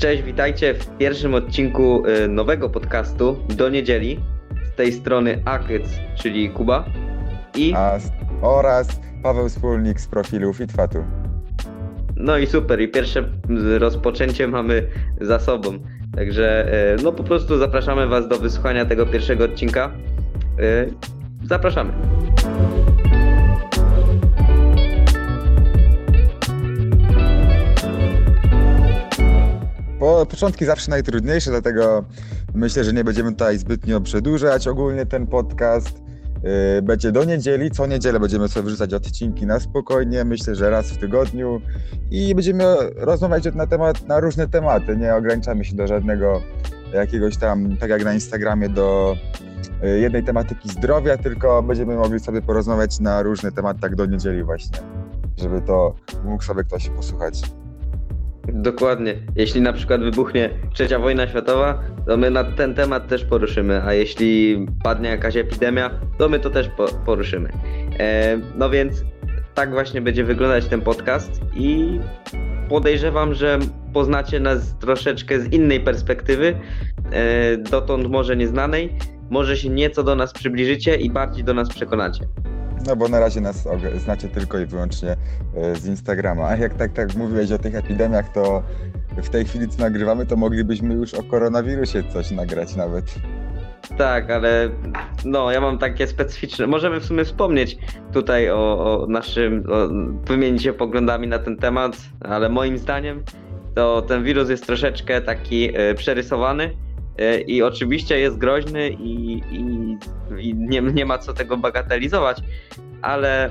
Cześć, witajcie w pierwszym odcinku y, nowego podcastu do niedzieli. Z tej strony Akyc, czyli Kuba. I oraz Paweł Wspólnik z profilu Fitfatu. no i super, i pierwsze rozpoczęcie mamy za sobą. Także y, no po prostu zapraszamy Was do wysłuchania tego pierwszego odcinka. Y, Zapraszamy. Po, początki zawsze najtrudniejsze, dlatego myślę, że nie będziemy tutaj zbytnio przedłużać. Ogólnie ten podcast yy, będzie do niedzieli. Co niedzielę będziemy sobie wrzucać odcinki na spokojnie, myślę, że raz w tygodniu i będziemy rozmawiać na temat, na różne tematy. Nie ograniczamy się do żadnego jakiegoś tam, tak jak na Instagramie, do yy, jednej tematyki zdrowia, tylko będziemy mogli sobie porozmawiać na różne tematy, tak do niedzieli właśnie, żeby to mógł sobie ktoś posłuchać. Dokładnie. Jeśli na przykład wybuchnie trzecia wojna światowa, to my na ten temat też poruszymy, a jeśli padnie jakaś epidemia, to my to też po, poruszymy. E, no więc tak właśnie będzie wyglądać ten podcast i podejrzewam, że poznacie nas troszeczkę z innej perspektywy, e, dotąd może nieznanej, może się nieco do nas przybliżycie i bardziej do nas przekonacie. No bo na razie nas znacie tylko i wyłącznie e, z Instagrama. A jak tak, tak mówiłeś o tych epidemiach, to w tej chwili co nagrywamy, to moglibyśmy już o koronawirusie coś nagrać nawet. Tak, ale no, ja mam takie specyficzne. Możemy w sumie wspomnieć tutaj o, o naszym, o, wymienić się poglądami na ten temat, ale moim zdaniem to ten wirus jest troszeczkę taki e, przerysowany i oczywiście jest groźny i, i, i nie, nie ma co tego bagatelizować, ale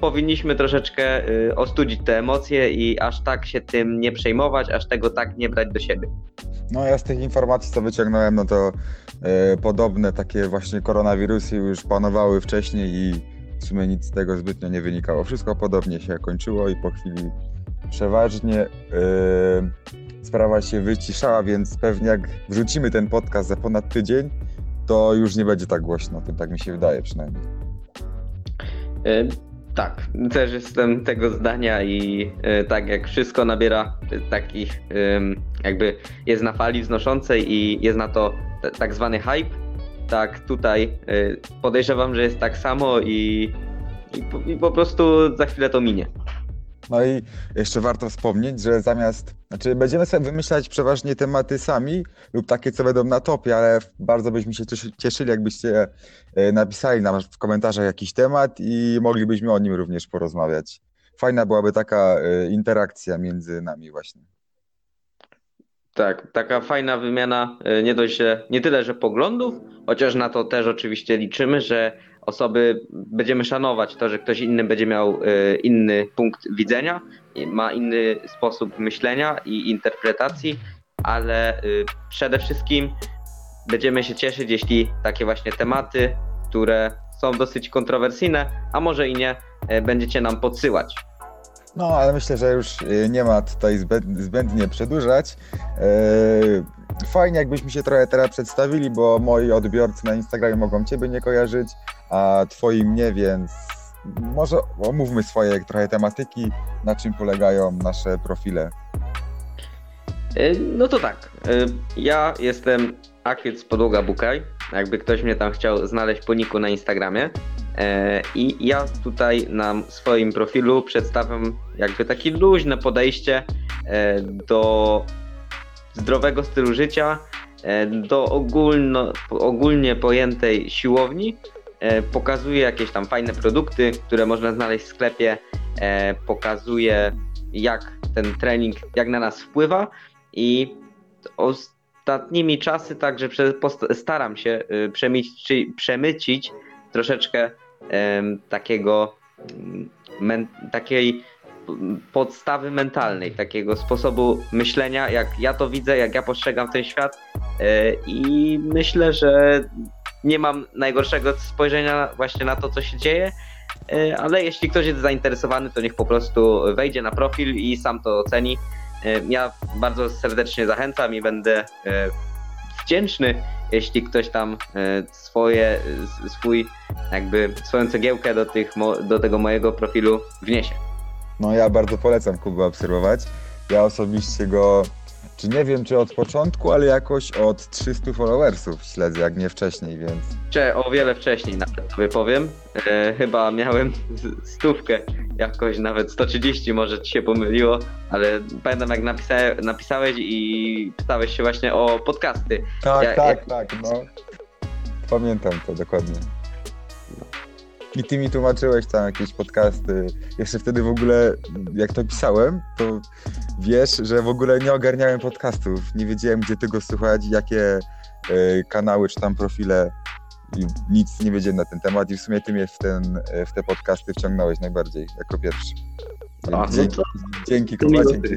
powinniśmy troszeczkę e, ostudzić te emocje i aż tak się tym nie przejmować, aż tego tak nie brać do siebie. No ja z tych informacji, co wyciągnąłem, no to e, podobne takie właśnie koronawirusy już panowały wcześniej i w sumie nic z tego zbytnio nie wynikało. Wszystko podobnie się kończyło i po chwili przeważnie e, sprawa się wyciszała, więc pewnie jak wrzucimy ten podcast za ponad tydzień, to już nie będzie tak głośno tym, tak mi się wydaje przynajmniej. E, Tak, też jestem tego zdania i e, tak jak wszystko nabiera takich, jakby jest na fali wznoszącej i jest na to t- tak zwany hype, tak tutaj podejrzewam, że jest tak samo i, i, po, i po prostu za chwilę to minie. No i jeszcze warto wspomnieć, że zamiast, znaczy będziemy sobie wymyślać przeważnie tematy sami lub takie, co będą na topie, ale bardzo byśmy się cieszy- cieszyli, jakbyście e, napisali nam w komentarzach jakiś temat i moglibyśmy o nim również porozmawiać. Fajna byłaby taka e, interakcja między nami właśnie. Tak, taka fajna wymiana, e, nie dość, nie tyle, że poglądów, chociaż na to też oczywiście liczymy, że osoby będziemy szanować to, że ktoś inny będzie miał e, inny punkt widzenia, ma inny sposób myślenia i interpretacji, ale e, przede wszystkim będziemy się cieszyć, jeśli takie właśnie tematy, które są dosyć kontrowersyjne, a może i nie, e, będziecie nam podsyłać. No, ale myślę, że już nie ma tutaj zbęd, zbędnie przedłużać. Fajnie, jakbyśmy się trochę teraz przedstawili, bo moi odbiorcy na Instagramie mogą Ciebie nie kojarzyć, a Twoi mnie, więc może omówmy swoje trochę tematyki, na czym polegają nasze profile. E, No to tak. e, Ja jestem Akyc Podłoga Bukaj. Jakby ktoś mnie tam chciał znaleźć po niku na Instagramie. E, I ja tutaj na swoim profilu przedstawiam jakby takie luźne podejście do zdrowego stylu życia, do ogólno, ogólnie pojętej siłowni. E, Pokazuję jakieś tam fajne produkty, które można znaleźć w sklepie. E, Pokazuję jak ten trening, jak na nas wpływa i ostatnimi czasy także staram się y, przemyci, przemycić troszeczkę takiego mm, takiej podstawy mentalnej, takiego sposobu myślenia, jak ja to widzę, jak ja postrzegam ten świat e, i myślę, że nie mam najgorszego spojrzenia właśnie na to, co się dzieje, e, ale jeśli ktoś jest zainteresowany, to niech po prostu wejdzie na profil i sam to oceni. E, Ja bardzo serdecznie zachęcam i będę e, wdzięczny, jeśli ktoś tam swoje, swój, jakby swoją cegiełkę do, tych, do tego mojego profilu wniesie. No ja bardzo polecam Kubę obserwować. Ja osobiście go czy nie wiem, czy od początku, ale jakoś od 300 followersów śledzę, jak nie wcześniej, więc Cze, o wiele wcześniej nawet sobie powiem. E, chyba miałem stówkę, jakoś nawet 130 może ci się pomyliło, ale pamiętam jak napisa napisałeś i pytałeś się właśnie o podcasty. Tak, Ja- tak, ja- tak, no. Pamiętam to dokładnie. I ty mi tłumaczyłeś tam jakieś podcasty. Jeszcze wtedy w ogóle, jak to pisałem, to wiesz, że w ogóle nie ogarniałem podcastów. Nie wiedziałem, gdzie tego słuchać, jakie e, kanały czy tam profile. I nic nie wiedziałem na ten temat i w sumie ty mnie w, ten, e, w te podcasty wciągnąłeś najbardziej, jako pierwszy. A, no dzięki, to- dzięki to Kuba, dzięki.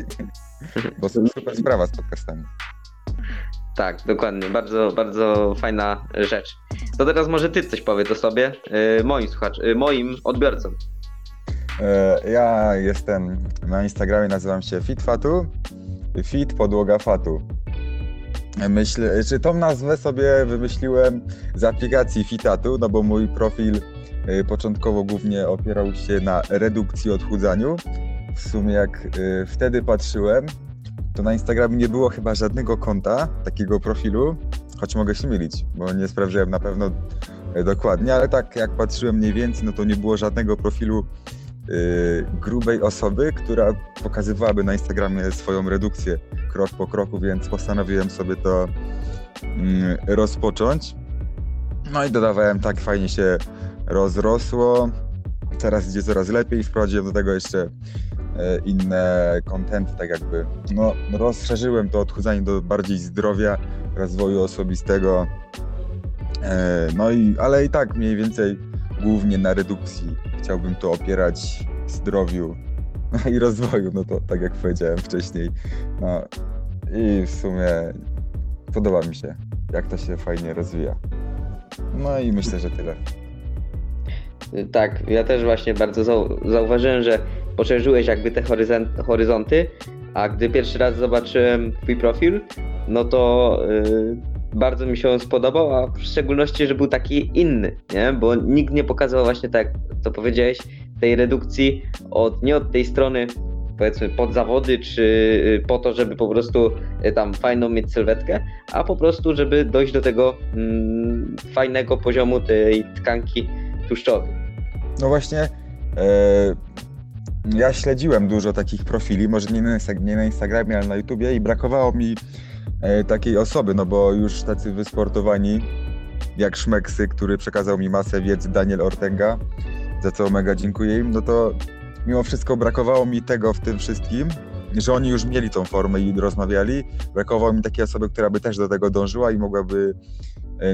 Bo super sprawa z podcastami. Tak, dokładnie. Bardzo, bardzo fajna rzecz. To teraz może ty coś powiedz o sobie, e, moim słuchacz, e, moim odbiorcom. E, Ja jestem na Instagramie, nazywam się FitFatu. Fit podłoga fatu. Myślę, czy tą nazwę sobie wymyśliłem z aplikacji Fitatu, no bo mój profil e, początkowo głównie opierał się na redukcji odchudzaniu. W sumie jak e, wtedy patrzyłem, to na Instagramie nie było chyba żadnego konta, takiego profilu, choć mogę się mylić, bo nie sprawdziłem na pewno e, dokładnie, ale tak jak patrzyłem mniej więcej, no to nie było żadnego profilu y, grubej osoby, która pokazywałaby na Instagramie swoją redukcję krok po kroku, więc postanowiłem sobie to mm, rozpocząć. No i dodawałem tak, fajnie się rozrosło. Teraz idzie coraz lepiej. Wprowadziłem do tego jeszcze e, inne kontenty, tak jakby no, rozszerzyłem to odchudzanie do bardziej zdrowia, rozwoju osobistego. E, No i, ale i tak mniej więcej głównie na redukcji chciałbym to opierać zdrowiu i rozwoju, no to tak jak powiedziałem wcześniej. No i w sumie podoba mi się, jak to się fajnie rozwija. No i myślę, że tyle. Tak, ja też właśnie bardzo zau zauważyłem, że poszerzyłeś jakby te horyzont horyzonty, a gdy pierwszy raz zobaczyłem twój profil, no to yy, bardzo mi się on spodobał, a w szczególności, że był taki inny, nie? Bo nikt nie pokazał właśnie tak, co powiedziałeś, tej redukcji od, nie od tej strony powiedzmy pod zawody, czy y, po to, żeby po prostu y, tam fajną mieć sylwetkę, a po prostu, żeby dojść do tego mm, fajnego poziomu tej tkanki tłuszczowej. No właśnie, e, ja śledziłem dużo takich profili, może nie na, nie na Instagramie, ale na YouTubie i brakowało mi e, takiej osoby, no bo już tacy wysportowani jak Szmeksy, który przekazał mi masę wiedzy, Daniel Ortega, za co mega dziękuję im, no to mimo wszystko brakowało mi tego w tym wszystkim, że oni już mieli tą formę i rozmawiali. Brakowało mi takiej osoby, która by też do tego dążyła i mogłaby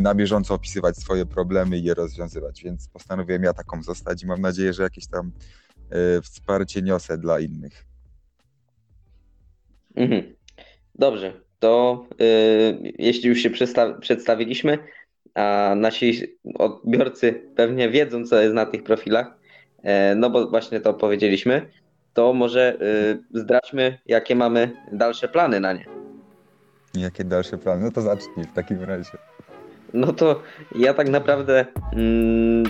na bieżąco opisywać swoje problemy i je rozwiązywać, więc postanowiłem ja taką zostać i mam nadzieję, że jakieś tam e, wsparcie niosę dla innych. Mhm. Dobrze, to y, jeśli już się przedsta- przedstawiliśmy, a nasi odbiorcy pewnie wiedzą, co jest na tych profilach, e, no bo właśnie to powiedzieliśmy, to może y, zdradźmy, jakie mamy dalsze plany na nie. Jakie dalsze plany? No to zacznij w takim razie. No to ja tak naprawdę mm,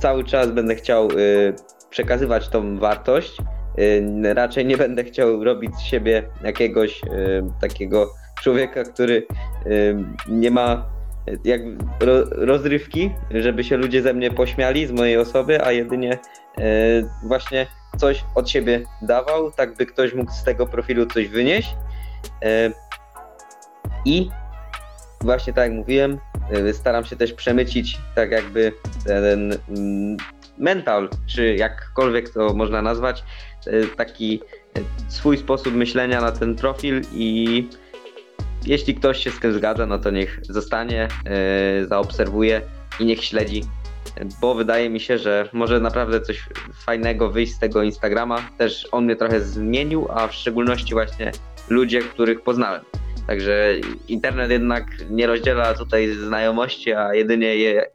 cały czas będę chciał y, przekazywać tą wartość. Y, raczej nie będę chciał robić z siebie jakiegoś y, takiego człowieka, który nie ma jak ro, rozrywki, żeby się ludzie ze mnie pośmiali, z mojej osoby, a jedynie właśnie coś od siebie dawał, tak by ktoś mógł z tego profilu coś wynieść. I właśnie tak jak mówiłem, y, staram się też przemycić tak jakby ten mm, mental, czy jakkolwiek to można nazwać, y, taki y, swój sposób myślenia na ten profil i jeśli ktoś się z tym zgadza, no to niech zostanie, zaobserwuje i niech śledzi, bo wydaje mi się, że może naprawdę coś fajnego wyjść z tego Instagrama. Też on mnie trochę zmienił, a w szczególności właśnie ludzie, których poznałem. Także internet jednak nie rozdziela tutaj znajomości, a jedynie je,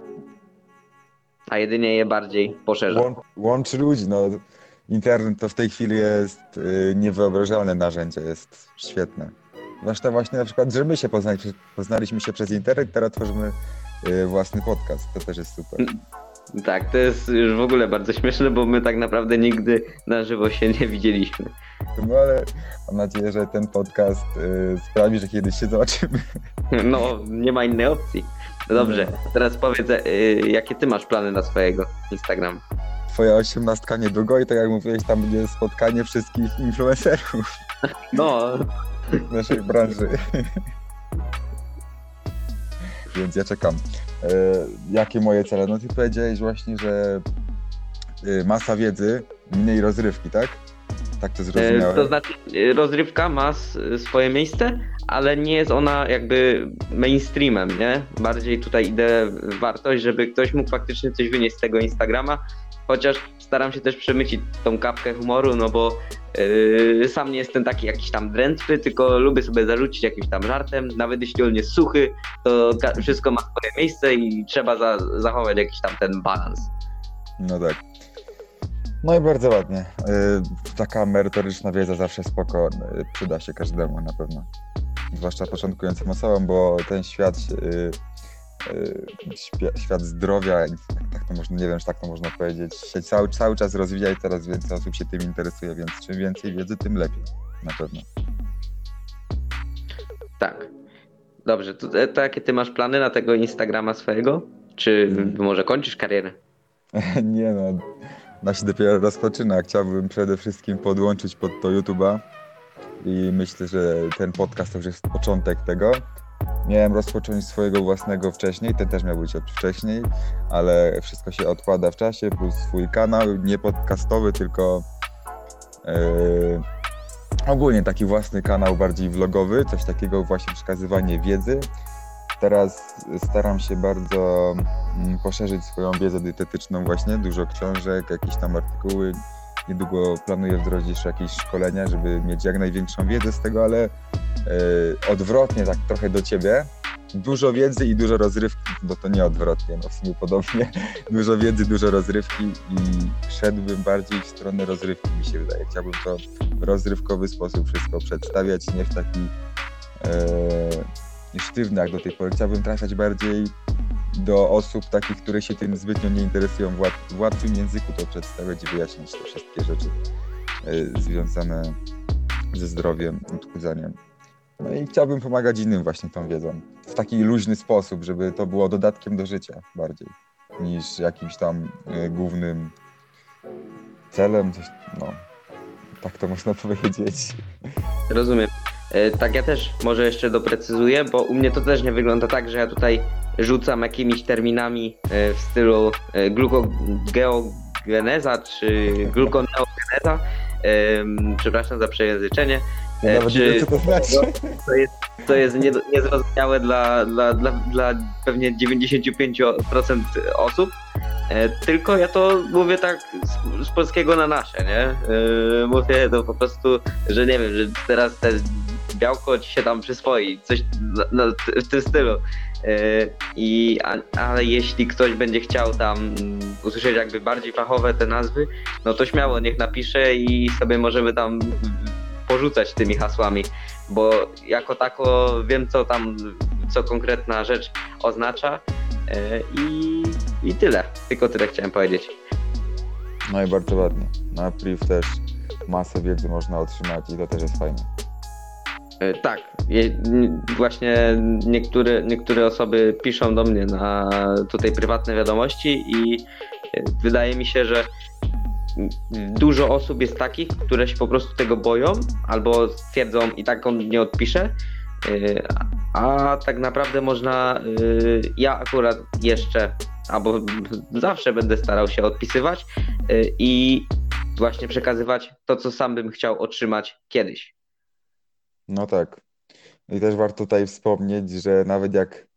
a jedynie je bardziej poszerza. Łą- łączy ludzi, no. Internet to w tej chwili jest y, niewyobrażalne narzędzie, jest świetne. Zwłaszcza właśnie na przykład, że my się poznali, poznaliśmy się przez internet, teraz tworzymy y, własny podcast, to też jest super. Tak, to jest już w ogóle bardzo śmieszne, bo my tak naprawdę nigdy na żywo się nie widzieliśmy. No ale mam nadzieję, że ten podcast y, sprawi, że kiedyś się zobaczymy. No, nie ma innej opcji. No dobrze, teraz powiedz, y, jakie ty masz plany na swojego Instagrama? Twoja osiemnastka niedługo i tak jak mówiłeś, tam będzie spotkanie wszystkich influencerów No, w naszej branży. Więc ja czekam. E, jakie moje cele? No ty powiedziałeś właśnie, że y, masa wiedzy, mniej rozrywki, tak? Tak to E, zrozumiałem. To znaczy, e, rozrywka ma swoje miejsce, ale nie jest ona jakby mainstreamem, nie? Bardziej tutaj idę w wartość, żeby ktoś mógł faktycznie coś wynieść z tego Instagrama, chociaż staram się też przemycić tą kapkę humoru, no bo yy, sam nie jestem taki jakiś tam drętwy, tylko lubię sobie zarzucić jakimś tam żartem, nawet jeśli on jest suchy, to wszystko ma swoje miejsce i trzeba za- zachować jakiś tam ten balans. No tak. No i bardzo ładnie. Y, Taka merytoryczna wiedza zawsze spoko, y, przyda się każdemu na pewno. Zwłaszcza początkującym osobom, bo ten świat, y, y, świat zdrowia, tak, to można, nie wiem, czy tak to można powiedzieć, się cały, cały czas rozwija i coraz więcej osób się tym interesuje, więc czym więcej wiedzy, tym lepiej. Na pewno. Tak. Dobrze, to, to jakie ty masz plany na tego Instagrama swojego? Czy Mm. może kończysz karierę? Nie no, ona się dopiero rozpoczyna. Chciałbym przede wszystkim podłączyć pod to YouTube'a i myślę, że ten podcast to już jest początek tego. Miałem rozpocząć swojego własnego wcześniej, ten też miał być od wcześniej, ale wszystko się odkłada w czasie, plus swój kanał, nie podcastowy, tylko yy, ogólnie taki własny kanał bardziej vlogowy, coś takiego właśnie przekazywanie wiedzy. Teraz staram się bardzo mm, poszerzyć swoją wiedzę dietetyczną właśnie, dużo książek, jakieś tam artykuły. Niedługo planuję wdrożyć jeszcze jakieś szkolenia, żeby mieć jak największą wiedzę z tego, ale e, odwrotnie tak trochę do ciebie. Dużo wiedzy i dużo rozrywki, bo to nie odwrotnie, no w sumie podobnie. Dużo wiedzy, dużo rozrywki i szedłbym bardziej w stronę rozrywki, mi się wydaje. Chciałbym to w rozrywkowy sposób wszystko przedstawiać, nie w taki e, sztywny jak do tej pory. Chciałbym trafiać bardziej do osób takich, które się tym zbytnio nie interesują, w, łat, w łatwym języku to przedstawiać i wyjaśnić te wszystkie rzeczy e, związane ze zdrowiem, odchudzaniem. No i chciałbym pomagać innym właśnie tą wiedzą. W taki luźny sposób, żeby to było dodatkiem do życia bardziej niż jakimś tam e, głównym celem. No, tak to można powiedzieć. Rozumiem. E, Tak, ja też może jeszcze doprecyzuję, bo u mnie to też nie wygląda tak, że ja tutaj rzucam jakimiś terminami e, w stylu e, glukogeogeneza czy glukoneogeneza. Przepraszam za przejęzyczenie. E, nawet czy- to znaczy. To jest, to jest nie, niezrozumiałe dla, dla, dla, dla pewnie 95% osób. Tylko ja to mówię tak z, z polskiego na nasze, nie? Mówię to po prostu, że nie wiem, że teraz te białko ci się tam przyswoi, coś na, na, w tym stylu. E, I, a, ale jeśli ktoś będzie chciał tam usłyszeć jakby bardziej fachowe te nazwy, no to śmiało niech napisze i sobie możemy tam porzucać tymi hasłami, bo jako tako wiem co tam, co konkretna rzecz oznacza e, i, i tyle. Tylko tyle chciałem powiedzieć. No i bardzo ładnie. Na priv też masę wiedzy można otrzymać i to też jest fajne. E, Tak, właśnie niektóre, niektóre osoby piszą do mnie na tutaj prywatne wiadomości i e, wydaje mi się, że dużo osób jest takich, które się po prostu tego boją albo stwierdzą i tak on nie odpisze, e, a tak naprawdę można, ja akurat jeszcze albo zawsze będę starał się odpisywać i właśnie przekazywać to, co sam bym chciał otrzymać kiedyś. No tak. I też warto tutaj wspomnieć, że nawet jak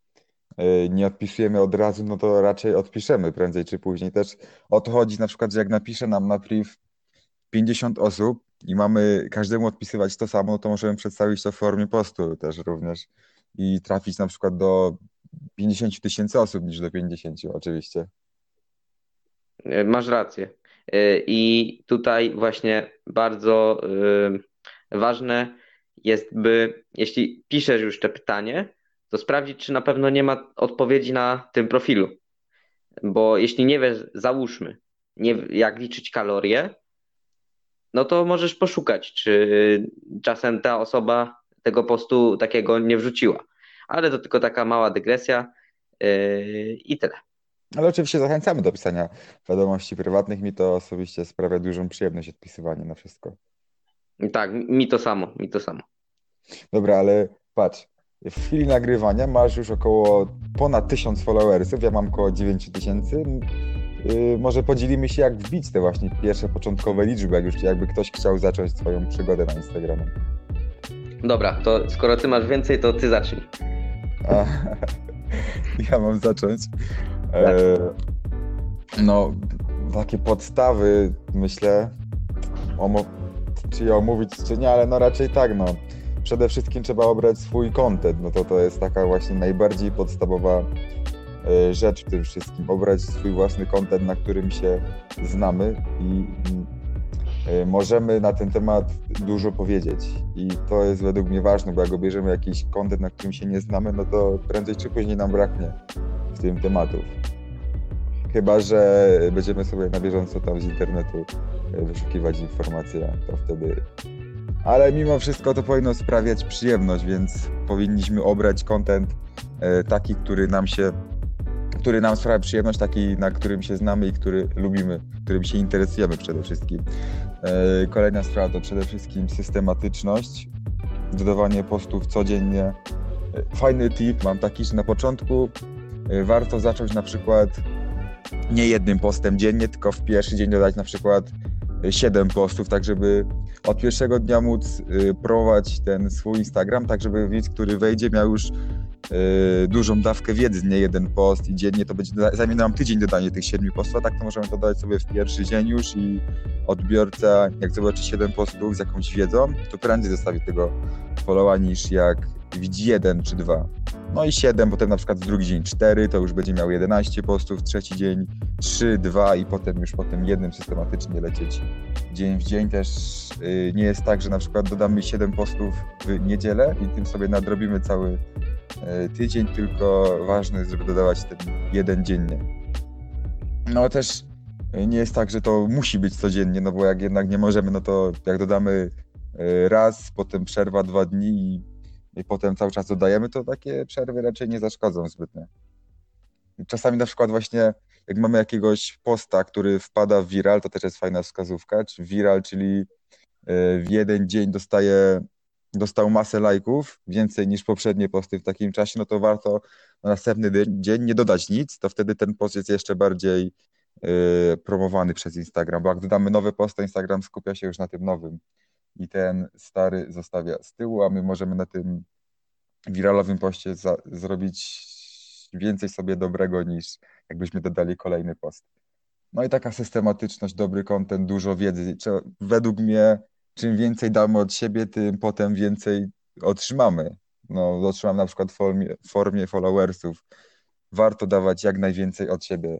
y, nie odpisujemy od razu, no to raczej odpiszemy prędzej czy później. Też o to chodzi na przykład, że jak napisze nam na priv 50 osób i mamy każdemu odpisywać to samo, no to możemy przedstawić to w formie postu też również i trafić na przykład do 50 tysięcy osób niż do 50 oczywiście. E, Masz rację. E, I tutaj właśnie bardzo e, ważne jest, by jeśli piszesz już te pytanie, to sprawdzić, czy na pewno nie ma odpowiedzi na tym profilu. bo jeśli nie wiesz, załóżmy, nie, jak liczyć kalorie, no to możesz poszukać, czy czasem ta osoba tego postu takiego nie wrzuciła. Ale to tylko taka mała dygresja yy, i tyle. Ale oczywiście zachęcamy do pisania wiadomości prywatnych. Mi to osobiście sprawia dużą przyjemność odpisywanie na wszystko. Tak, mi to samo, mi to samo. Dobra, ale patrz, w chwili nagrywania masz już około ponad 1000 followersów, ja mam około 9000. Yy, może podzielimy się, jak wbić te właśnie pierwsze początkowe liczby, jak już jakby ktoś chciał zacząć swoją przygodę na Instagramie. Dobra, to skoro ty masz więcej, to ty zacznij. A, ja mam zacząć. E, no, takie podstawy, myślę, omo- czy je omówić, czy nie, ale no raczej tak, no. Przede wszystkim trzeba obrać swój content, no to to jest taka właśnie najbardziej podstawowa e, rzecz w tym wszystkim. Obrać swój własny content, na którym się znamy i e, możemy na ten temat dużo powiedzieć. I to jest według mnie ważne, bo jak obierzemy jakiś content, na którym się nie znamy, no to prędzej czy później nam braknie w tym tematów. Chyba, że będziemy sobie na bieżąco tam z internetu wyszukiwać informacje, to wtedy. Ale mimo wszystko to powinno sprawiać przyjemność, więc powinniśmy obrać content e, taki, który nam się, który nam sprawia przyjemność, taki, na którym się znamy i który lubimy, którym się interesujemy przede wszystkim. E, kolejna sprawa to przede wszystkim systematyczność, dodawanie postów codziennie. Fajny tip mam taki, że na początku warto zacząć na przykład nie jednym postem dziennie, tylko w pierwszy dzień dodać na przykład 7 postów, tak żeby od pierwszego dnia móc y, promować ten swój Instagram, tak żeby widz, który wejdzie, miał już y, dużą dawkę wiedzy, nie jeden post i dziennie to będzie, zajmie nam tydzień dodanie tych 7 postów, a tak to możemy dodać sobie w pierwszy dzień już i odbiorca, jak zobaczy 7 postów z jakąś wiedzą, to prędzej zostawi tego followa niż jak widzi jeden czy dwa. No i 7, potem na przykład drugi dzień 4, to już będzie miał 11 postów, trzeci dzień 3, 2 i potem już potem jednym systematycznie lecieć dzień w dzień. Też yy, nie jest tak, że na przykład dodamy 7 postów w niedzielę i tym sobie nadrobimy cały yy, tydzień, tylko ważne jest, żeby dodawać ten jeden dziennie. No też y, nie jest tak, że to musi być codziennie, no bo jak jednak nie możemy, no to jak dodamy y, raz, potem przerwa dwa dni i i potem cały czas dodajemy, to takie przerwy raczej nie zaszkodzą zbytnio. Czasami na przykład właśnie jak mamy jakiegoś posta, który wpada w viral, to też jest fajna wskazówka, czy viral, czyli e, w jeden dzień dostaje, dostał masę lajków, więcej niż poprzednie posty w takim czasie, no to warto na następny dzień nie dodać nic, to wtedy ten post jest jeszcze bardziej y, promowany przez Instagram, bo jak dodamy nowy post, to Instagram skupia się już na tym nowym i ten stary zostawia z tyłu, a my możemy na tym wiralowym poście za, zrobić więcej sobie dobrego niż jakbyśmy dodali kolejny post. No i taka systematyczność, dobry content, dużo wiedzy. Według mnie, czym więcej damy od siebie, tym potem więcej otrzymamy. No, otrzymam na przykład w formie, formie followersów. Warto dawać jak najwięcej od siebie.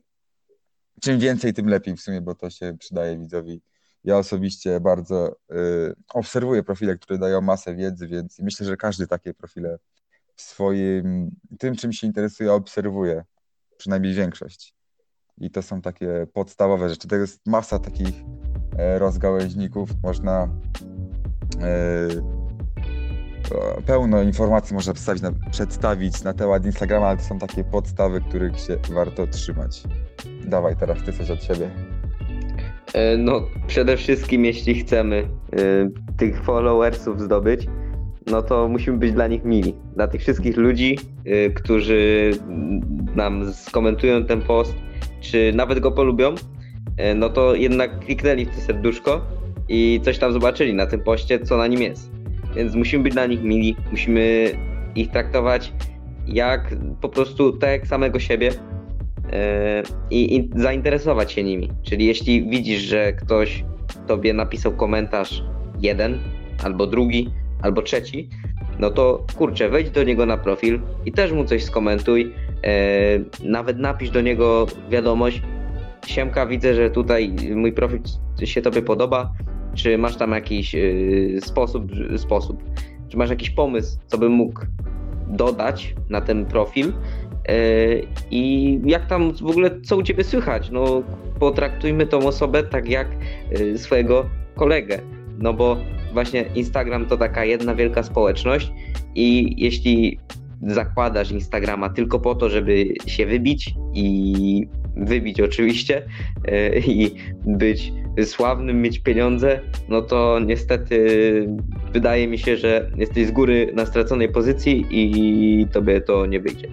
Czym więcej, tym lepiej w sumie, bo to się przydaje widzowi ja osobiście bardzo y, obserwuję profile, które dają masę wiedzy, więc myślę, że każdy takie profile w swoim, tym czym się interesuje, obserwuje, przynajmniej większość. I to są takie podstawowe rzeczy. To jest masa takich e, rozgałęźników. Można e, pełno informacji można przedstawić na, przedstawić na temat Instagrama, ale to są takie podstawy, których się warto trzymać. Dawaj teraz ty coś od siebie. E, no, przede wszystkim, jeśli chcemy y, tych followersów zdobyć, no to musimy być dla nich mili. Dla tych wszystkich ludzi, y, którzy nam skomentują ten post, czy nawet go polubią, no to jednak kliknęli w to serduszko i coś tam zobaczyli na tym poście, co na nim jest. Więc musimy być dla nich mili, musimy ich traktować jak po prostu tak samego siebie, i, i zainteresować się nimi. Czyli jeśli widzisz, że ktoś tobie napisał komentarz jeden, albo drugi, albo trzeci, no to kurczę, wejdź do niego na profil i też mu coś skomentuj. E, nawet napisz do niego wiadomość. Siemka, widzę, że tutaj mój profil się tobie podoba. Czy masz tam jakiś e, sposób, sposób, czy masz jakiś pomysł, co bym mógł dodać na ten profil, I jak tam w ogóle, co u ciebie słychać? No, potraktujmy tą osobę tak jak swojego kolegę. No bo właśnie Instagram to taka jedna wielka społeczność i jeśli zakładasz Instagrama tylko po to, żeby się wybić i wybić oczywiście e, i być sławnym, mieć pieniądze, no to niestety wydaje mi się, że jesteś z góry na straconej pozycji i tobie to nie wyjdzie.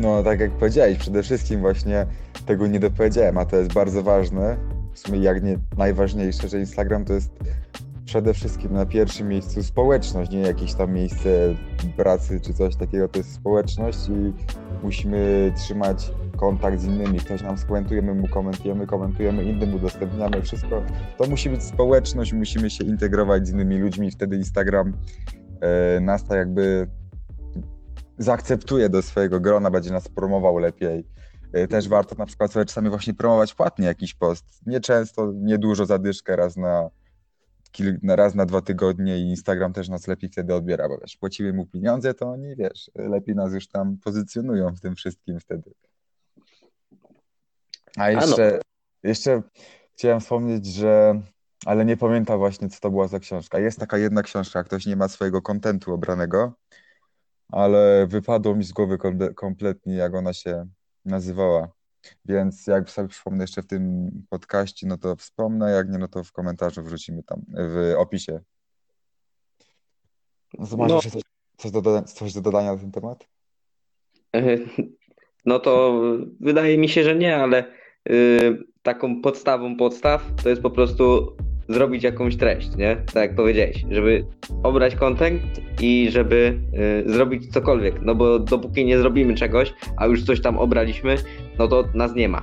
No, tak jak powiedziałeś, przede wszystkim właśnie tego nie dopowiedziałem, a to jest bardzo ważne, w sumie jak nie najważniejsze, że Instagram to jest przede wszystkim na pierwszym miejscu społeczność, nie jakieś tam miejsce pracy czy coś takiego, to jest społeczność i musimy trzymać kontakt z innymi. Ktoś nam skomentuje, my mu komentujemy, komentujemy, innym udostępniamy, wszystko. To musi być społeczność, musimy się integrować z innymi ludźmi, wtedy Instagram e, nas tak jakby zaakceptuje do swojego grona, będzie nas promował lepiej. E, też warto na przykład sobie czasami właśnie promować płatnie jakiś post. Nie często, nie dużo zadyszkę raz na na raz na dwa tygodnie i Instagram też nas lepiej wtedy odbiera, bo wiesz, płacimy mu pieniądze, to oni, wiesz, lepiej nas już tam pozycjonują w tym wszystkim wtedy. A jeszcze, no. jeszcze chciałem wspomnieć, że ale nie pamiętam właśnie, co to była za książka. Jest taka jedna książka, ktoś nie ma swojego kontentu obranego, ale wypadło mi z głowy kompletnie, jak ona się nazywała. Więc jak sobie przypomnę jeszcze w tym podcaście, no to wspomnę, jak nie, no to w komentarzu wrzucimy tam, w opisie. No masz no. coś, coś, do, coś do dodania na ten temat? No to wydaje mi się, że nie, ale yy, taką podstawą podstaw to jest po prostu zrobić jakąś treść, nie? Tak jak powiedziałeś, żeby obrać content i żeby y, zrobić cokolwiek, no bo dopóki nie zrobimy czegoś, a już coś tam obraliśmy, no to nas nie ma.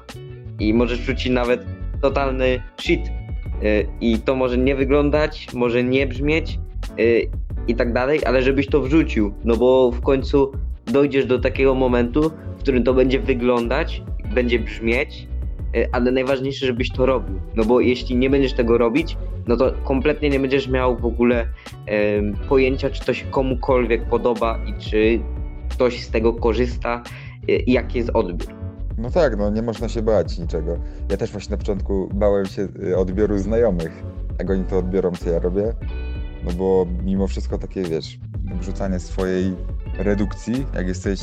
I możesz wrzucić nawet totalny shit y, i to może nie wyglądać, może nie brzmieć y, i tak dalej, ale żebyś to wrzucił, no bo w końcu dojdziesz do takiego momentu, w którym to będzie wyglądać, będzie brzmieć ale najważniejsze, żebyś to robił. No bo jeśli nie będziesz tego robić, no to kompletnie nie będziesz miał w ogóle pojęcia, czy to się komukolwiek podoba i czy ktoś z tego korzysta e, i jaki jest odbiór. No tak, no nie można się bać niczego. Ja też właśnie na początku bałem się e, odbioru znajomych, jak oni to odbiorą, co ja robię. No bo mimo wszystko takie, wiesz, wrzucanie swojej redukcji, jak jesteś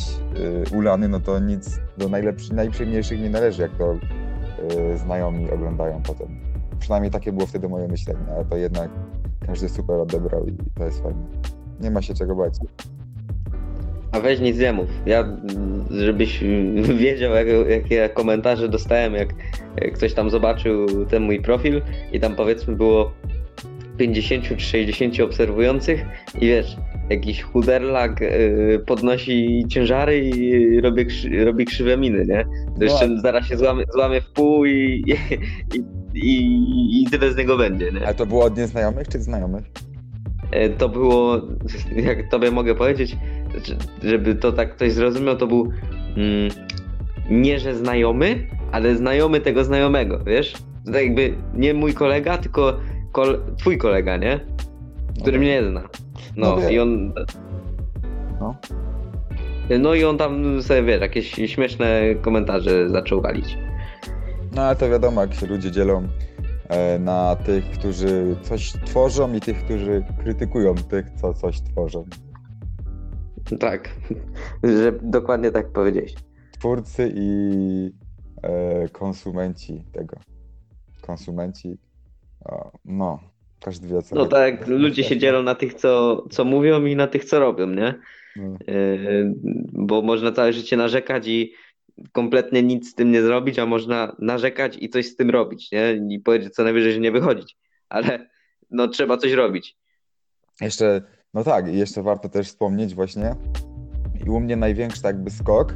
y, ulany, no to nic do najlepszych, najprzyjemniejszych nie należy, jak to Y, znajomi oglądają potem. Przynajmniej takie było wtedy moje myślenie, ale to jednak każdy super odebrał i to jest fajne. Nie ma się czego bać. A weź nic nie mów. Ja, żebyś wiedział, jak, jakie komentarze dostałem, jak ktoś tam zobaczył ten mój profil i tam powiedzmy było 50 czy 60 obserwujących i wiesz, jakiś chuderlak yy, podnosi ciężary i robi, robi krzywe miny, nie? To no. jeszcze zaraz się złamie, złamie w pół i, i, i, i tyle z niego będzie, nie? A to było od nieznajomych czy znajomych? E, to było, jak tobie mogę powiedzieć, żeby to tak ktoś zrozumiał, to był mm, nie, że znajomy, ale znajomy tego znajomego, wiesz? To tak jakby nie mój kolega, tylko twój kolega, nie? Który no. mnie zna. No, no i on. No. No i on tam sobie, wiesz, jakieś śmieszne komentarze zaczął walić. No ale to wiadomo, jak się ludzie dzielą e, na tych, którzy coś tworzą i tych, którzy krytykują tych, co coś tworzą. Tak, że dokładnie tak powiedziałeś. Twórcy i e, konsumenci tego. Konsumenci no, każdy wie co. No tak, ludzie się dzielą na tych, co, co mówią i na tych, co robią, nie? No. Yy, bo można całe życie narzekać i kompletnie nic z tym nie zrobić, a można narzekać i coś z tym robić, nie? I powiedzieć co najwyżej, że nie wychodzić. Ale no trzeba coś robić. Jeszcze, no tak, i jeszcze warto też wspomnieć właśnie, i u mnie największy jakby skok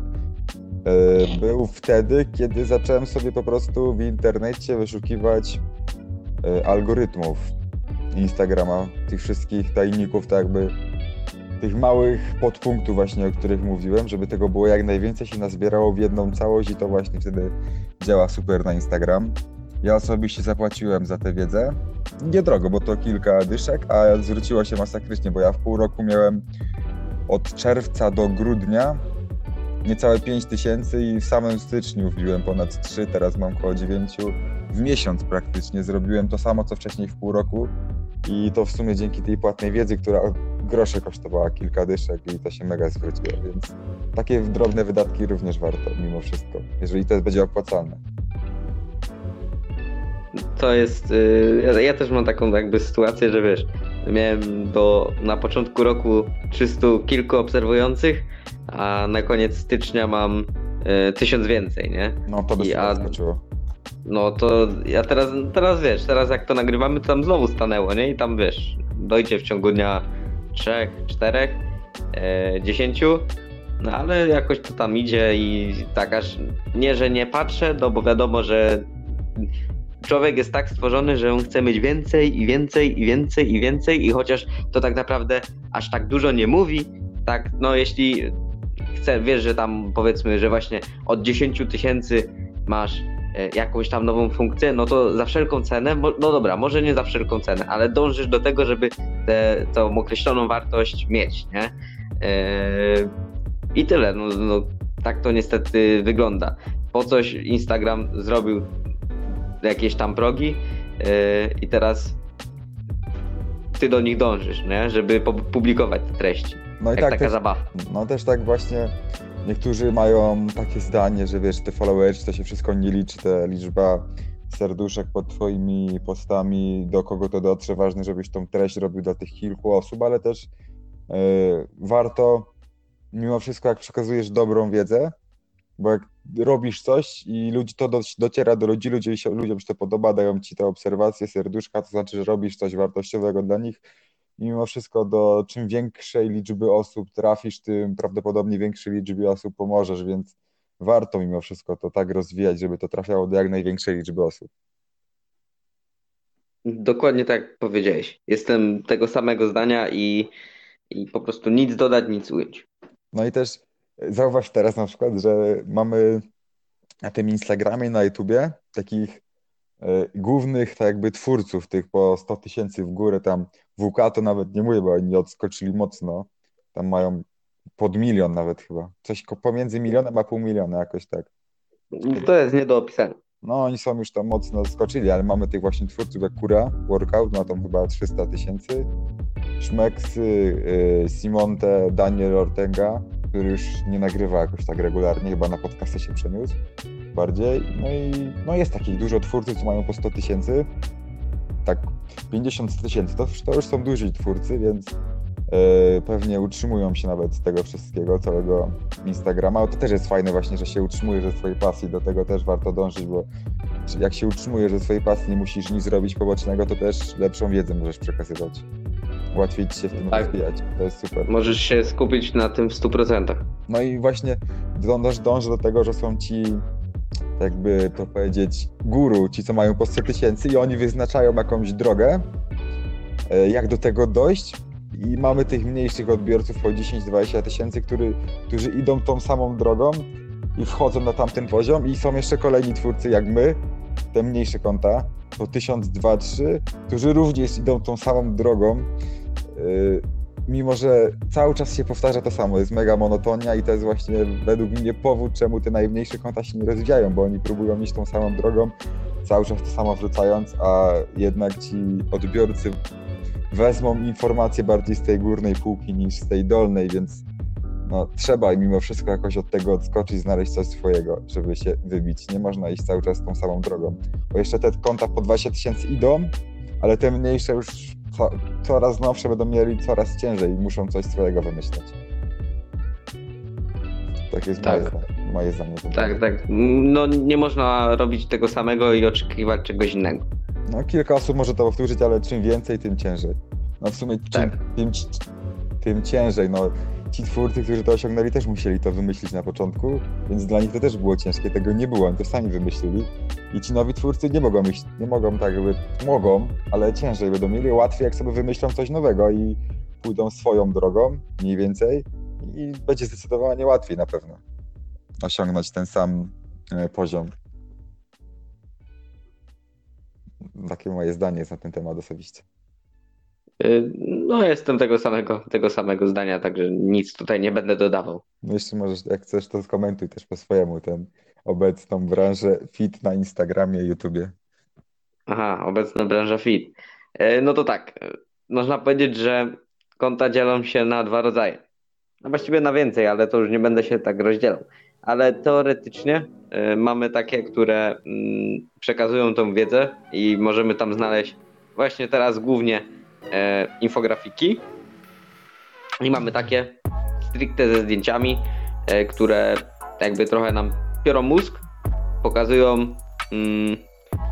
yy, był wtedy, kiedy zacząłem sobie po prostu w internecie wyszukiwać E, algorytmów Instagrama, tych wszystkich tajników, tak jakby tych małych podpunktów właśnie, o których mówiłem, żeby tego było jak najwięcej się nazbierało w jedną całość i to właśnie wtedy działa super na Instagram. Ja osobiście zapłaciłem za tę wiedzę. Niedrogo, bo to kilka dyszek, a zwróciło się masakrycznie, bo ja w pół roku miałem od czerwca do grudnia niecałe 5 tysięcy i w samym styczniu wbiłem ponad 3, teraz mam około 9 w miesiąc praktycznie. Zrobiłem to samo, co wcześniej w pół roku i to w sumie dzięki tej płatnej wiedzy, która grosze kosztowała kilka dyszek i to się mega zwróciło, więc takie drobne wydatki również warto mimo wszystko, jeżeli to będzie opłacalne. To jest, y, ja, ja też mam taką jakby sytuację, że wiesz, miałem do, na początku roku 300 kilku obserwujących, a na koniec stycznia mam y, tysiąc więcej, nie? No to by się a-. No to ja teraz, teraz wiesz, teraz jak to nagrywamy, to tam znowu stanęło, nie? I tam wiesz, dojdzie w ciągu dnia trzech, czterech, e, dziesięciu, no ale jakoś to tam idzie i tak aż nie, że nie patrzę, no bo wiadomo, że człowiek jest tak stworzony, że on chce mieć więcej i więcej i więcej i więcej i chociaż to tak naprawdę aż tak dużo nie mówi, tak no jeśli chce, wiesz, że tam powiedzmy, że właśnie od 10 tysięcy masz e, jakąś tam nową funkcję, no to za wszelką cenę, no dobra, może nie za wszelką cenę, ale dążysz do tego, żeby tę tą określoną wartość mieć, nie? E, I tyle, no, no tak to niestety wygląda. Po coś Instagram zrobił jakieś tam progi e, i teraz ty do nich dążysz, nie? Żeby publikować te treści. No i Jak tak taka też, zabawa. no też tak właśnie niektórzy mają takie zdanie, że wiesz, te followers to się wszystko nie liczy, ta liczba serduszek pod twoimi postami, do kogo to dotrze, ważne, żebyś tą treść robił dla tych kilku osób, ale też e, warto mimo wszystko, jak przekazujesz dobrą wiedzę, bo jak robisz coś i ludzi to do, dociera do ludzi, ludzie się, ludziom się to podoba, dają ci te obserwacje, serduszka, to znaczy, że robisz coś wartościowego dla nich i mimo wszystko do czym większej liczby osób trafisz, tym prawdopodobnie większej liczbie osób pomożesz, więc warto mimo wszystko to tak rozwijać, żeby to trafiało do jak największej liczby osób. Dokładnie tak powiedziałeś. Jestem tego samego zdania i, i po prostu nic dodać, nic ująć. No i też zauważ teraz na przykład, że mamy na tym Instagramie, na YouTubie takich e, głównych tak jakby twórców, tych po 100 tysięcy w górę, tam WK to nawet nie mówię, bo oni odskoczyli mocno, tam mają pod milion nawet chyba, coś pomiędzy milionem a pół miliona jakoś tak. To jest nie do opisania. No oni są już tam mocno skoczyli, ale mamy tych właśnie twórców jak Kura, Workout, ma tam chyba 300 tysięcy, Szmeksy, y, Simonte, Daniel Ortega, który już nie nagrywa jakoś tak regularnie, chyba na podcasty się przeniósł bardziej. No i no jest takich dużo twórców, co mają po 100 tysięcy, tak 50 tysięcy, to, to już są duzi twórcy, więc y, pewnie utrzymują się nawet z tego wszystkiego, całego Instagrama. To też jest fajne właśnie, że się utrzymuje ze swojej pasji, do tego też warto dążyć, bo jak się utrzymujesz ze swojej pasji, nie musisz nic robić pobocznego, to też lepszą wiedzę możesz przekazywać. Łatwiej ci się w tym Tak. rozwijać. To jest super. Możesz się skupić na tym w 100%. No i właśnie dąż, dążę do tego, że są ci, jakby to powiedzieć, guru, ci co mają po 100 tysięcy i oni wyznaczają jakąś drogę, e, jak do tego dojść i mamy tych mniejszych odbiorców po 10-20 tysięcy, który, którzy idą tą samą drogą i wchodzą na tamten poziom i są jeszcze kolejni twórcy jak my, te mniejsze konta, po 1000, 2, 3, którzy również idą tą samą drogą, mimo że cały czas się powtarza to samo, jest mega monotonia i to jest właśnie według mnie powód, czemu te najmniejsze konta się nie rozwijają, bo oni próbują iść tą samą drogą, cały czas to samo wrzucając, a jednak ci odbiorcy wezmą informacje bardziej z tej górnej półki niż z tej dolnej, więc no, trzeba mimo wszystko jakoś od tego odskoczyć, znaleźć coś swojego, żeby się wybić. Nie można iść cały czas tą samą drogą, bo jeszcze te konta po 20 tysięcy idą, ale te mniejsze już co, coraz nowsze będą mieli coraz ciężej i muszą coś swojego wymyśleć. Tak jest Tak. moje, zdanie- moje zdanie. Tak, tak. No nie można robić tego samego i oczekiwać czegoś innego. No, kilka osób może to powtórzyć, ale czym więcej, tym ciężej. No w sumie czym, Tak. tym, ci- tym ciężej. No, ci twórcy, którzy to osiągnęli, też musieli to wymyślić na początku, więc dla nich to też było ciężkie. Tego nie było, oni to sami wymyślili. I ci nowi twórcy nie mogą iść, nie mogą tak jakby, mogą, ale ciężej będą mieli, łatwiej jak sobie wymyślą coś nowego i pójdą swoją drogą, mniej więcej, i będzie zdecydowanie łatwiej na pewno osiągnąć ten sam e, poziom. Takie moje zdanie jest na ten temat osobiście. Y, No, jestem tego samego, tego samego zdania, także nic tutaj nie będę dodawał. No jeszcze możesz, jak chcesz, to skomentuj też po swojemu ten obecną branżę fit na Instagramie, YouTubie. Aha, obecna branża fit. Y, No to tak, y, można powiedzieć, że konta dzielą się na dwa rodzaje. No właściwie na więcej, ale to już nie będę się tak rozdzielał. Ale teoretycznie y, mamy takie, które mm, przekazują tą wiedzę i możemy tam znaleźć właśnie teraz głównie e, infografiki. I mamy takie stricte ze zdjęciami, e, które jakby trochę nam piorą mózg, pokazują mm,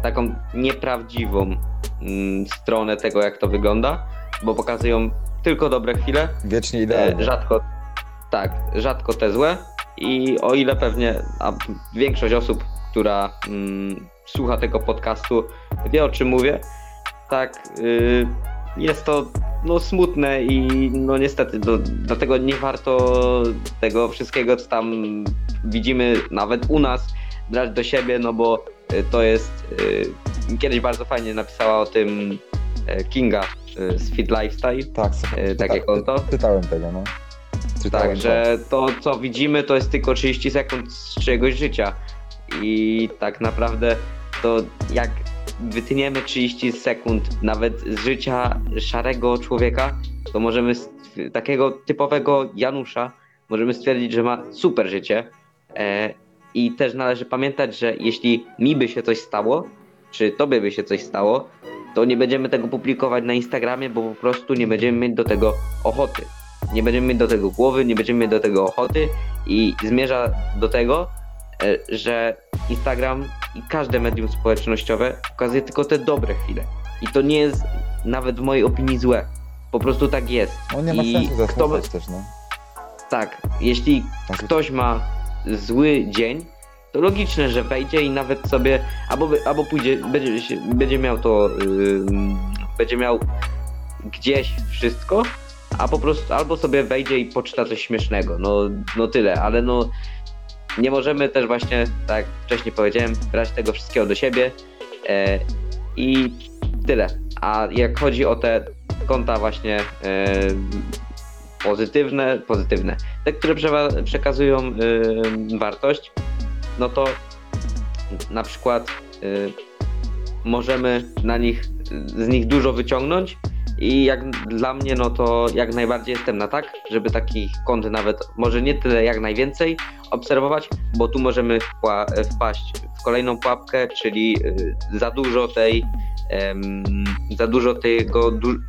taką nieprawdziwą mm, stronę tego, jak to wygląda, bo pokazują tylko dobre chwile, Wiecznie e, idealnie. rzadko, tak, rzadko te złe i o ile pewnie a większość osób, która mm, słucha tego podcastu wie o czym mówię, tak y, jest to no, smutne i no niestety do, dlatego nie warto tego wszystkiego, co tam widzimy nawet u nas, brać do siebie, no bo y, to jest y, kiedyś bardzo fajnie napisała o tym y, Kinga z Fit Lifestyle, Tak, y, takie czyta- konto. Czytałem tego, no. Czytałem Tak, że to co widzimy to jest tylko 30 sekund z czyjegoś życia i tak naprawdę to jak wytniemy 30 sekund nawet z życia szarego człowieka, to możemy takiego typowego Janusza możemy stwierdzić, że ma super życie. E, i też należy pamiętać, że jeśli mi by się coś stało, czy tobie by się coś stało, to nie będziemy tego publikować na Instagramie, bo po prostu nie będziemy mieć do tego ochoty. Nie będziemy mieć do tego głowy, nie będziemy mieć do tego ochoty i zmierza do tego, e, że Instagram i każde medium społecznościowe pokazuje tylko te dobre chwile. I to nie jest nawet w mojej opinii złe. Po prostu tak jest. No nie ma I sensu kto by- też, no. Tak, jeśli Tak, ktoś ma zły dzień, to logiczne, że wejdzie i nawet sobie, albo, albo pójdzie, będzie, będzie miał to, ym, będzie miał gdzieś wszystko, a po prostu albo sobie wejdzie i poczyta coś śmiesznego, no, no tyle, ale no nie możemy też właśnie, tak wcześniej powiedziałem, brać tego wszystkiego do siebie e, i tyle. A jak chodzi o te konta właśnie e, pozytywne, pozytywne, te, które przekazują y, wartość, no to na przykład y, możemy na nich, z nich dużo wyciągnąć i jak dla mnie, no to jak najbardziej jestem na tak, żeby takich kont nawet, może nie tyle jak najwięcej obserwować, bo tu możemy wpaść w kolejną pułapkę, czyli y, za dużo tej, za dużo tego, du-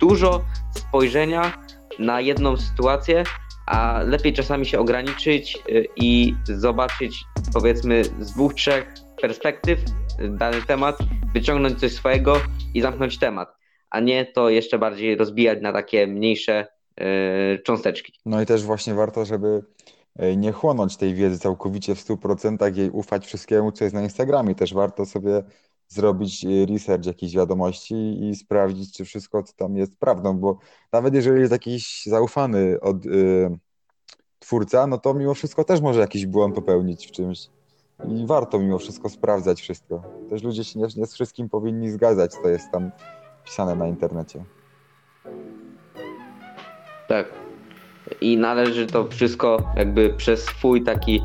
dużo spojrzenia na jedną sytuację, a lepiej czasami się ograniczyć y, i zobaczyć powiedzmy z dwóch, trzech perspektyw dany temat, wyciągnąć coś swojego i zamknąć temat, a nie to jeszcze bardziej rozbijać na takie mniejsze y, cząsteczki. No i też właśnie warto, żeby e, nie chłonąć tej wiedzy całkowicie w 100%, jej ufać wszystkiemu, co jest na Instagramie. Też warto sobie zrobić e, research jakichś wiadomości i sprawdzić, czy wszystko, co tam jest prawdą, bo nawet jeżeli jest jakiś zaufany od y, twórca, no to mimo wszystko też może jakiś błąd popełnić w czymś. I warto mimo wszystko sprawdzać wszystko. Też ludzie się nie, nie z wszystkim powinni zgadzać, co jest tam pisane na internecie. Tak. I należy to wszystko jakby przez swój taki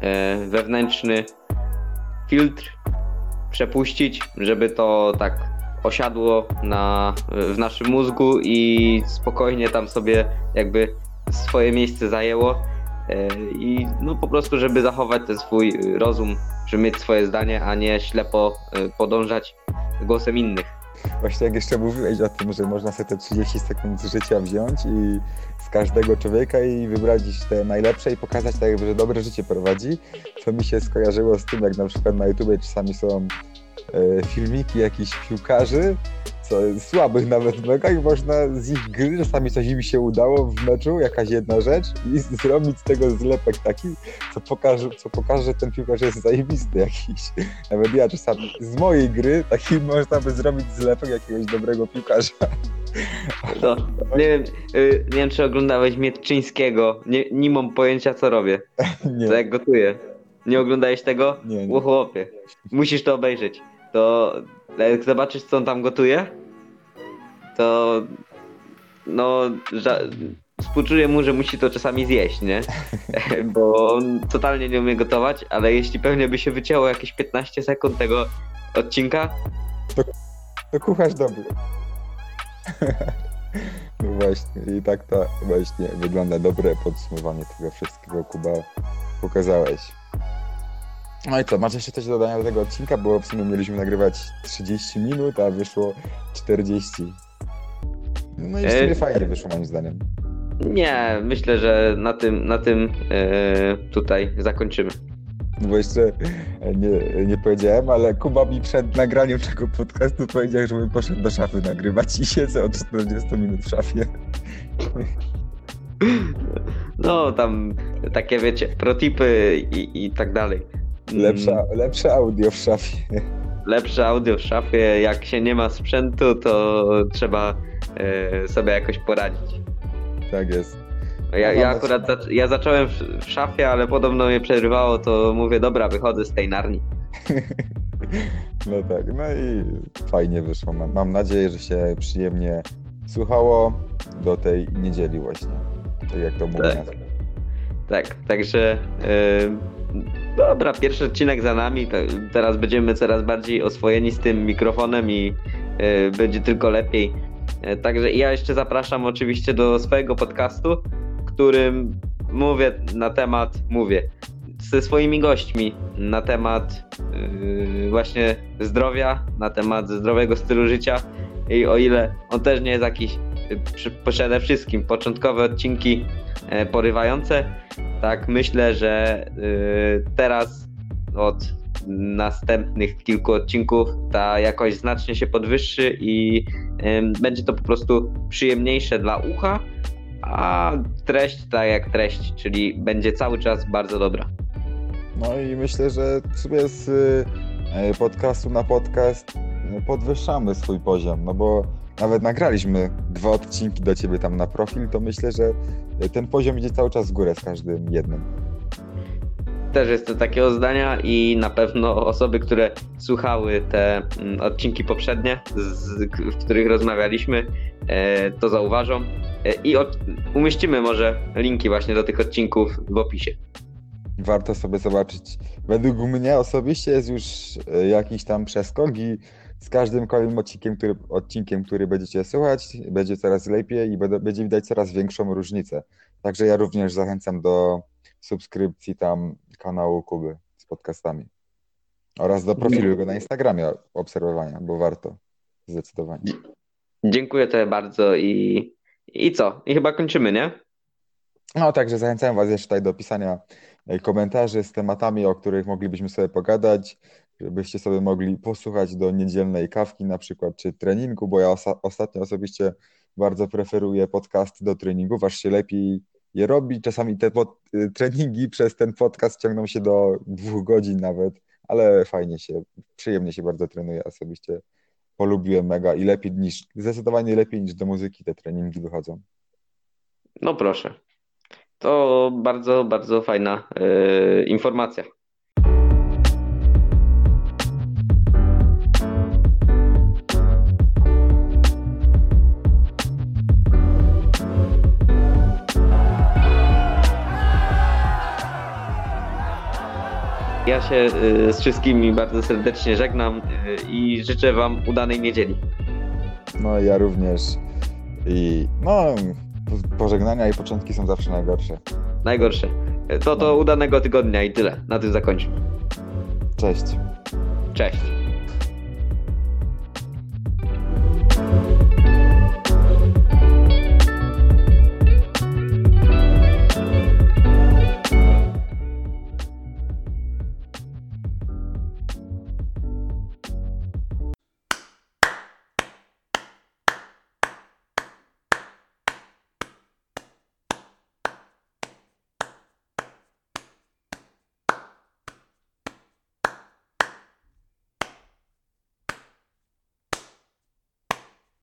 e, wewnętrzny filtr przepuścić, żeby to tak osiadło na, w naszym mózgu i spokojnie tam sobie jakby swoje miejsce zajęło. E, I no po prostu, żeby zachować ten swój rozum, żeby mieć swoje zdanie, a nie ślepo e, podążać głosem innych. Właśnie jak jeszcze mówiłeś o tym, że można sobie te 30 sekund życia wziąć i z każdego człowieka i wybrać te najlepsze i pokazać tak, jakby, że dobre życie prowadzi, to mi się skojarzyło z tym, jak na przykład na YouTube czasami są e, filmiki jakichś piłkarzy, co słabych nawet mega i można z ich gry, czasami coś im się udało w meczu, jakaś jedna rzecz i zrobić z tego zlepek taki, co pokaże, co pokaże, że ten piłkarz jest zajebisty jakiś. Nawet ja czasami z mojej gry taki można by zrobić zlepek jakiegoś dobrego piłkarza. To, nie, wiem, y, nie wiem, czy oglądałeś Mietczyńskiego. Nie, nie mam pojęcia, co robię. Nie, To jak gotuję. Nie oglądałeś tego? nie, nie. O chłopie, musisz to obejrzeć. To jak zobaczysz, co on tam gotuje, to no ża- współczuję mu, że musi to czasami zjeść, nie? Bo on totalnie nie umie gotować, ale jeśli pewnie by się wycięło jakieś 15 sekund tego odcinka, To kucharz dobry. No właśnie, i tak to właśnie wygląda dobre podsumowanie tego wszystkiego, Kuba, pokazałeś. No i co, masz jeszcze coś do dodania do tego odcinka? Bo w sumie mieliśmy nagrywać 30 minut, a wyszło 40. No i w sumie E, fajnie wyszło moim zdaniem. nie, myślę, że na tym, na tym e, tutaj zakończymy. No bo jeszcze nie, nie powiedziałem, ale Kuba mi przed nagraniem tego podcastu powiedział, żebym poszedł do szafy nagrywać i siedzę od 40 minut w szafie. No, tam takie wiecie, protipy i, i tak dalej. Mm, Lepsza, lepsze audio w szafie. lepsze audio w szafie. Jak się nie ma sprzętu, to trzeba e, sobie jakoś poradzić. Tak jest. Ja, No, ja mamy akurat zac- ja zacząłem w, w szafie, ale podobno mnie przerywało, to mówię, dobra, wychodzę z tej narni. No tak, no i fajnie wyszło. Mam, mam nadzieję, że się przyjemnie słuchało do tej niedzieli właśnie. Tak jak to mówię. Tak. Tak, także e, dobra, pierwszy odcinek za nami. Te, teraz będziemy coraz bardziej oswojeni z tym mikrofonem i e, będzie tylko lepiej. E, także ja jeszcze zapraszam oczywiście do swojego podcastu, którym mówię na temat, mówię ze swoimi gośćmi na temat yy, właśnie zdrowia, na temat zdrowego stylu życia i o ile on też nie jest jakiś przede wszystkim początkowe odcinki e, porywające, tak myślę, że yy, teraz od następnych kilku odcinków ta jakość znacznie się podwyższy i ym, będzie to po prostu przyjemniejsze dla ucha, a treść tak jak treść, czyli będzie cały czas bardzo dobra. No i myślę, że sobie z y, e, podcastu na podcast y, podwyższamy swój poziom, no bo nawet nagraliśmy dwa odcinki do ciebie tam na profil, to myślę, że ten poziom idzie cały czas w górę z każdym jednym. Też jestem takiego zdania i na pewno osoby, które słuchały te mm, odcinki poprzednie, z, w których rozmawialiśmy, e, to zauważą. E, I od, umieścimy może linki właśnie do tych odcinków w opisie. Warto sobie zobaczyć. Według mnie osobiście jest już y, jakiś tam przeskok i z każdym kolejnym odcinkiem, który, odcinkiem, który będziecie słuchać, będzie coraz lepiej i będzie widać coraz większą różnicę. Także ja również zachęcam do subskrypcji tam kanału Kuby z podcastami. Oraz do profilu jego na Instagramie obserwowania, bo warto. Zdecydowanie. Dziękuję Tobie bardzo i, i co? I chyba kończymy, nie? No, także zachęcam Was jeszcze tutaj do pisania e, komentarzy z tematami, o których moglibyśmy sobie pogadać, żebyście sobie mogli posłuchać do niedzielnej kawki na przykład, czy treningu, bo ja osa- ostatnio osobiście bardzo preferuję podcasty do treningów, aż się lepiej je robi. Czasami te pod, y, treningi przez ten podcast ciągną się do dwóch godzin nawet, ale fajnie się, przyjemnie się bardzo trenuje osobiście. Polubiłem mega i lepiej niż, zdecydowanie lepiej niż do muzyki te treningi wychodzą. No proszę. To bardzo, bardzo fajna e, informacja. Ja się e, z wszystkimi bardzo serdecznie żegnam e, i życzę Wam udanej niedzieli. No ja również. I no, pożegnania i początki są zawsze najgorsze. Najgorsze. To to udanego tygodnia i tyle. Na tym zakończmy. Cześć. Cześć.